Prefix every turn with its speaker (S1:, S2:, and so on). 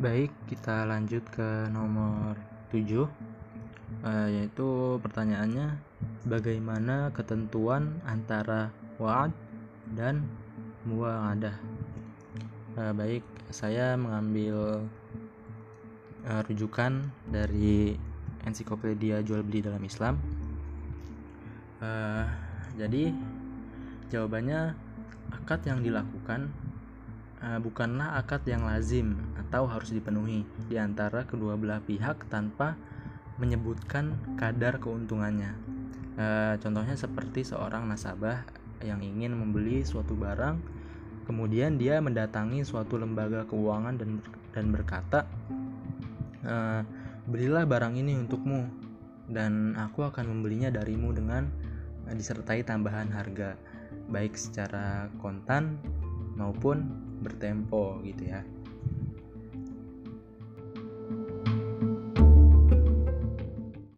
S1: Baik, kita lanjut ke nomor 7 uh, yaitu pertanyaannya bagaimana ketentuan antara wa'ad dan muwa'adah. Uh, baik, saya mengambil uh, rujukan dari ensiklopedia jual beli dalam Islam. Jadi jawabannya akad yang dilakukan bukanlah akad yang lazim atau harus dipenuhi di antara kedua belah pihak tanpa menyebutkan kadar keuntungannya. Uh, contohnya seperti seorang nasabah yang ingin membeli suatu barang, kemudian dia mendatangi suatu lembaga keuangan dan dan berkata, uh, belilah barang ini untukmu dan aku akan membelinya darimu dengan disertai tambahan harga baik secara kontan maupun bertempo gitu ya